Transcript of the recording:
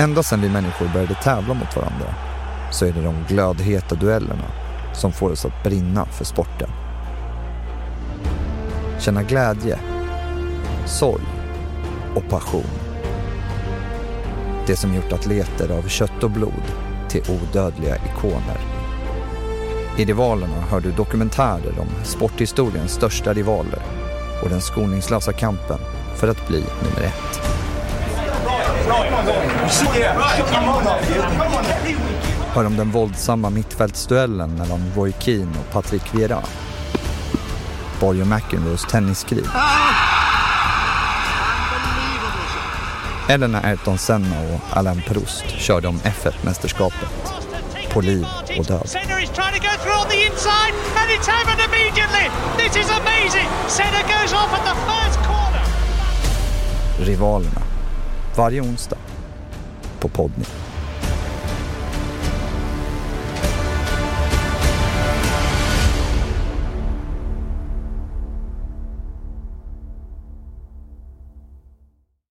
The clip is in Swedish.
Ända sedan vi människor började tävla mot varandra så är det de glödheta duellerna som får oss att brinna för sporten. Känna glädje, sorg och passion. Det som gjort atleter av kött och blod till odödliga ikoner. I Rivalerna hör du dokumentärer om sporthistoriens största rivaler och den skoningslösa kampen för att bli nummer ett. Hör om den våldsamma mittfältsduellen mellan Roy Keane och Patrick Vieira. Borg och McEnroes tenniskrig. Eller när Ayrton Senna och Alain Proust körde om F1-mästerskapet. På liv och död. Rivalerna. Varje onsdag. På Podmi.